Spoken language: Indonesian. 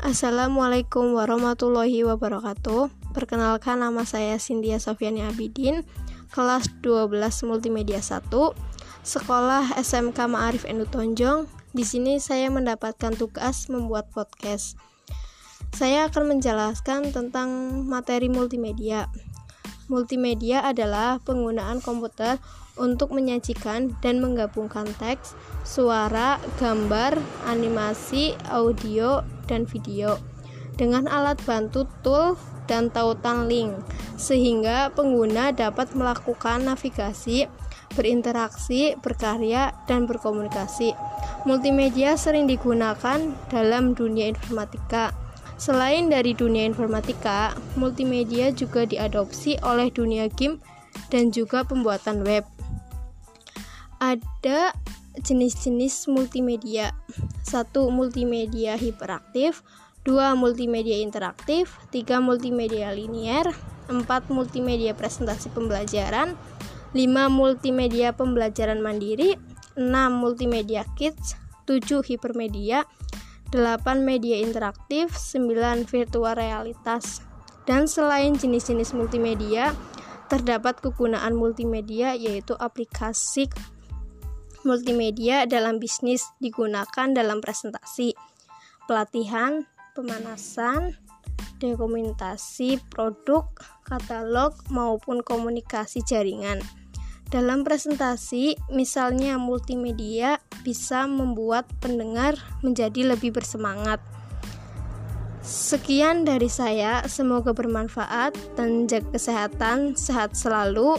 Assalamualaikum warahmatullahi wabarakatuh. Perkenalkan nama saya Cynthia Sofiani Abidin, kelas 12 Multimedia 1, Sekolah SMK Ma'arif Endu Tonjong. Di sini saya mendapatkan tugas membuat podcast. Saya akan menjelaskan tentang materi multimedia. Multimedia adalah penggunaan komputer untuk menyajikan dan menggabungkan teks, suara, gambar, animasi, audio, dan video dengan alat bantu tool dan tautan link sehingga pengguna dapat melakukan navigasi, berinteraksi, berkarya, dan berkomunikasi. Multimedia sering digunakan dalam dunia informatika. Selain dari dunia informatika, multimedia juga diadopsi oleh dunia game dan juga pembuatan web. Ada jenis-jenis multimedia. satu Multimedia hiperaktif, dua Multimedia interaktif, tiga Multimedia linier, empat Multimedia presentasi pembelajaran, lima Multimedia pembelajaran mandiri, enam Multimedia kids, tujuh hipermedia, 8 media interaktif, 9 virtual realitas. Dan selain jenis-jenis multimedia, terdapat kegunaan multimedia yaitu aplikasi multimedia dalam bisnis digunakan dalam presentasi, pelatihan, pemanasan, dokumentasi produk, katalog, maupun komunikasi jaringan. Dalam presentasi, misalnya multimedia bisa membuat pendengar menjadi lebih bersemangat. Sekian dari saya, semoga bermanfaat dan jaga kesehatan, sehat selalu.